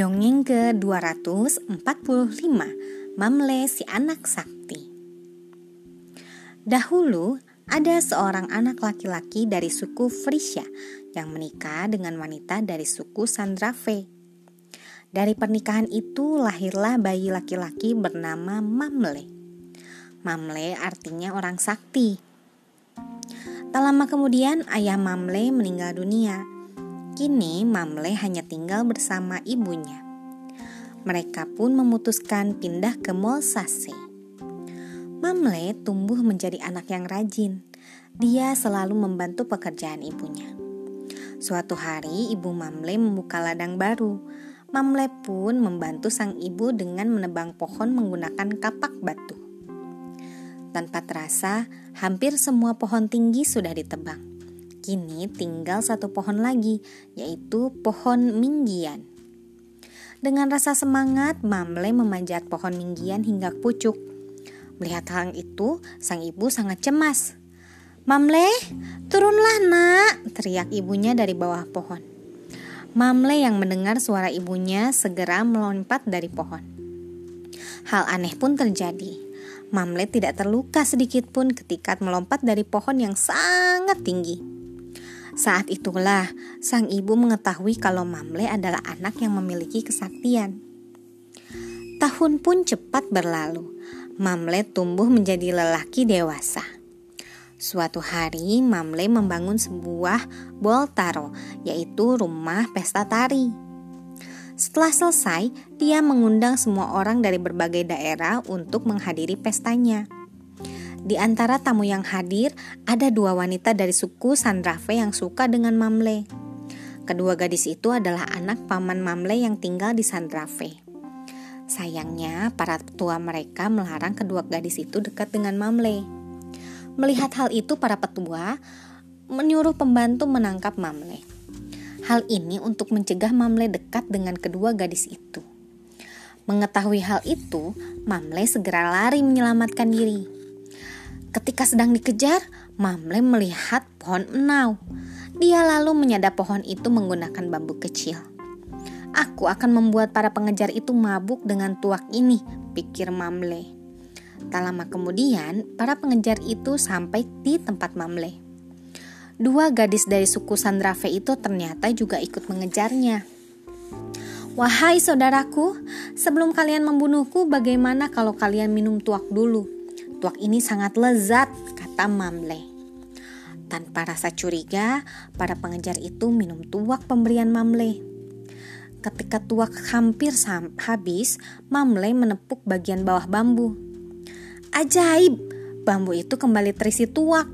Dongeng ke-245 Mamle si anak sakti Dahulu ada seorang anak laki-laki dari suku Frisia yang menikah dengan wanita dari suku Sandrave. Dari pernikahan itu lahirlah bayi laki-laki bernama Mamle. Mamle artinya orang sakti. Tak lama kemudian ayah Mamle meninggal dunia Kini Mamle hanya tinggal bersama ibunya. Mereka pun memutuskan pindah ke Molsase. Mamle tumbuh menjadi anak yang rajin. Dia selalu membantu pekerjaan ibunya. Suatu hari ibu Mamle membuka ladang baru. Mamle pun membantu sang ibu dengan menebang pohon menggunakan kapak batu. Tanpa terasa, hampir semua pohon tinggi sudah ditebang. Kini tinggal satu pohon lagi, yaitu pohon minggian. Dengan rasa semangat, Mamle memanjat pohon minggian hingga pucuk. Melihat hal itu, sang ibu sangat cemas. Mamle, turunlah nak, teriak ibunya dari bawah pohon. Mamle yang mendengar suara ibunya segera melompat dari pohon. Hal aneh pun terjadi. Mamle tidak terluka sedikit pun ketika melompat dari pohon yang sangat tinggi. Saat itulah sang ibu mengetahui kalau Mamle adalah anak yang memiliki kesaktian. Tahun pun cepat berlalu. Mamle tumbuh menjadi lelaki dewasa. Suatu hari, Mamle membangun sebuah boltaro, yaitu rumah pesta tari. Setelah selesai, dia mengundang semua orang dari berbagai daerah untuk menghadiri pestanya. Di antara tamu yang hadir, ada dua wanita dari suku Sandrave yang suka dengan Mamle. Kedua gadis itu adalah anak paman Mamle yang tinggal di Sandrave. Sayangnya, para petua mereka melarang kedua gadis itu dekat dengan Mamle. Melihat hal itu, para petua menyuruh pembantu menangkap Mamle. Hal ini untuk mencegah Mamle dekat dengan kedua gadis itu. Mengetahui hal itu, Mamle segera lari menyelamatkan diri. Ketika sedang dikejar, Mamle melihat pohon enau. Dia lalu menyadap pohon itu menggunakan bambu kecil. Aku akan membuat para pengejar itu mabuk dengan tuak ini, pikir Mamle. Tak lama kemudian, para pengejar itu sampai di tempat Mamle. Dua gadis dari suku Sandrave itu ternyata juga ikut mengejarnya. Wahai saudaraku, sebelum kalian membunuhku, bagaimana kalau kalian minum tuak dulu? Tuak ini sangat lezat, kata Mamle. Tanpa rasa curiga, para pengejar itu minum tuak pemberian Mamle. Ketika tuak hampir habis, Mamle menepuk bagian bawah bambu. Ajaib, bambu itu kembali terisi tuak.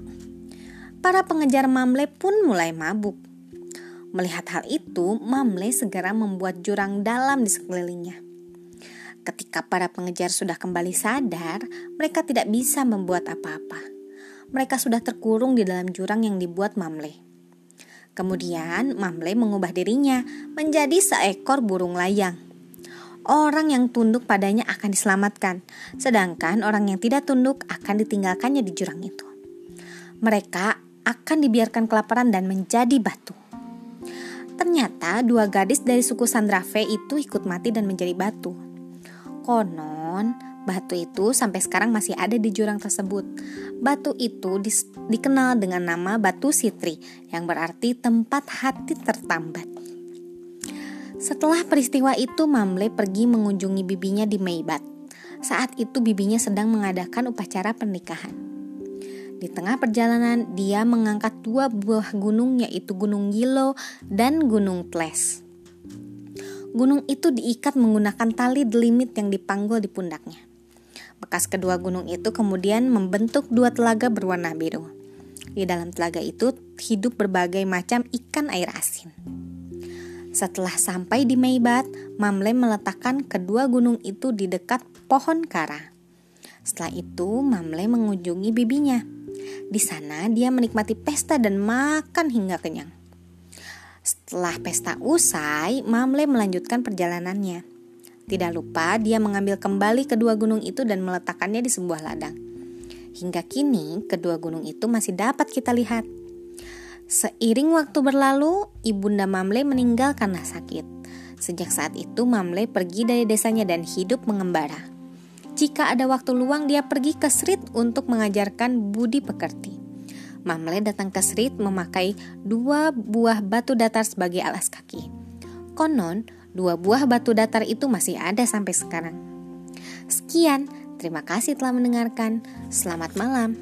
Para pengejar Mamle pun mulai mabuk. Melihat hal itu, Mamle segera membuat jurang dalam di sekelilingnya. Ketika para pengejar sudah kembali sadar, mereka tidak bisa membuat apa-apa. Mereka sudah terkurung di dalam jurang yang dibuat Mamle. Kemudian Mamle mengubah dirinya menjadi seekor burung layang. Orang yang tunduk padanya akan diselamatkan, sedangkan orang yang tidak tunduk akan ditinggalkannya di jurang itu. Mereka akan dibiarkan kelaparan dan menjadi batu. Ternyata dua gadis dari suku Sandrave itu ikut mati dan menjadi batu. Konon, batu itu sampai sekarang masih ada di jurang tersebut. Batu itu di, dikenal dengan nama Batu Sitri, yang berarti tempat hati tertambat. Setelah peristiwa itu, Mamle pergi mengunjungi bibinya di Meibat. Saat itu bibinya sedang mengadakan upacara pernikahan. Di tengah perjalanan, dia mengangkat dua buah gunung yaitu Gunung Gilo dan Gunung Tles. Gunung itu diikat menggunakan tali delimit yang dipanggul di pundaknya. Bekas kedua gunung itu kemudian membentuk dua telaga berwarna biru. Di dalam telaga itu hidup berbagai macam ikan air asin. Setelah sampai di Meibat, Mamle meletakkan kedua gunung itu di dekat pohon kara. Setelah itu, Mamle mengunjungi bibinya. Di sana, dia menikmati pesta dan makan hingga kenyang. Setelah pesta usai, Mamle melanjutkan perjalanannya. Tidak lupa dia mengambil kembali kedua gunung itu dan meletakkannya di sebuah ladang. Hingga kini, kedua gunung itu masih dapat kita lihat. Seiring waktu berlalu, ibunda Mamle meninggal karena sakit. Sejak saat itu Mamle pergi dari desanya dan hidup mengembara. Jika ada waktu luang dia pergi ke Srit untuk mengajarkan budi pekerti. Mamle datang ke Srit memakai dua buah batu datar sebagai alas kaki. Konon, dua buah batu datar itu masih ada sampai sekarang. Sekian, terima kasih telah mendengarkan. Selamat malam.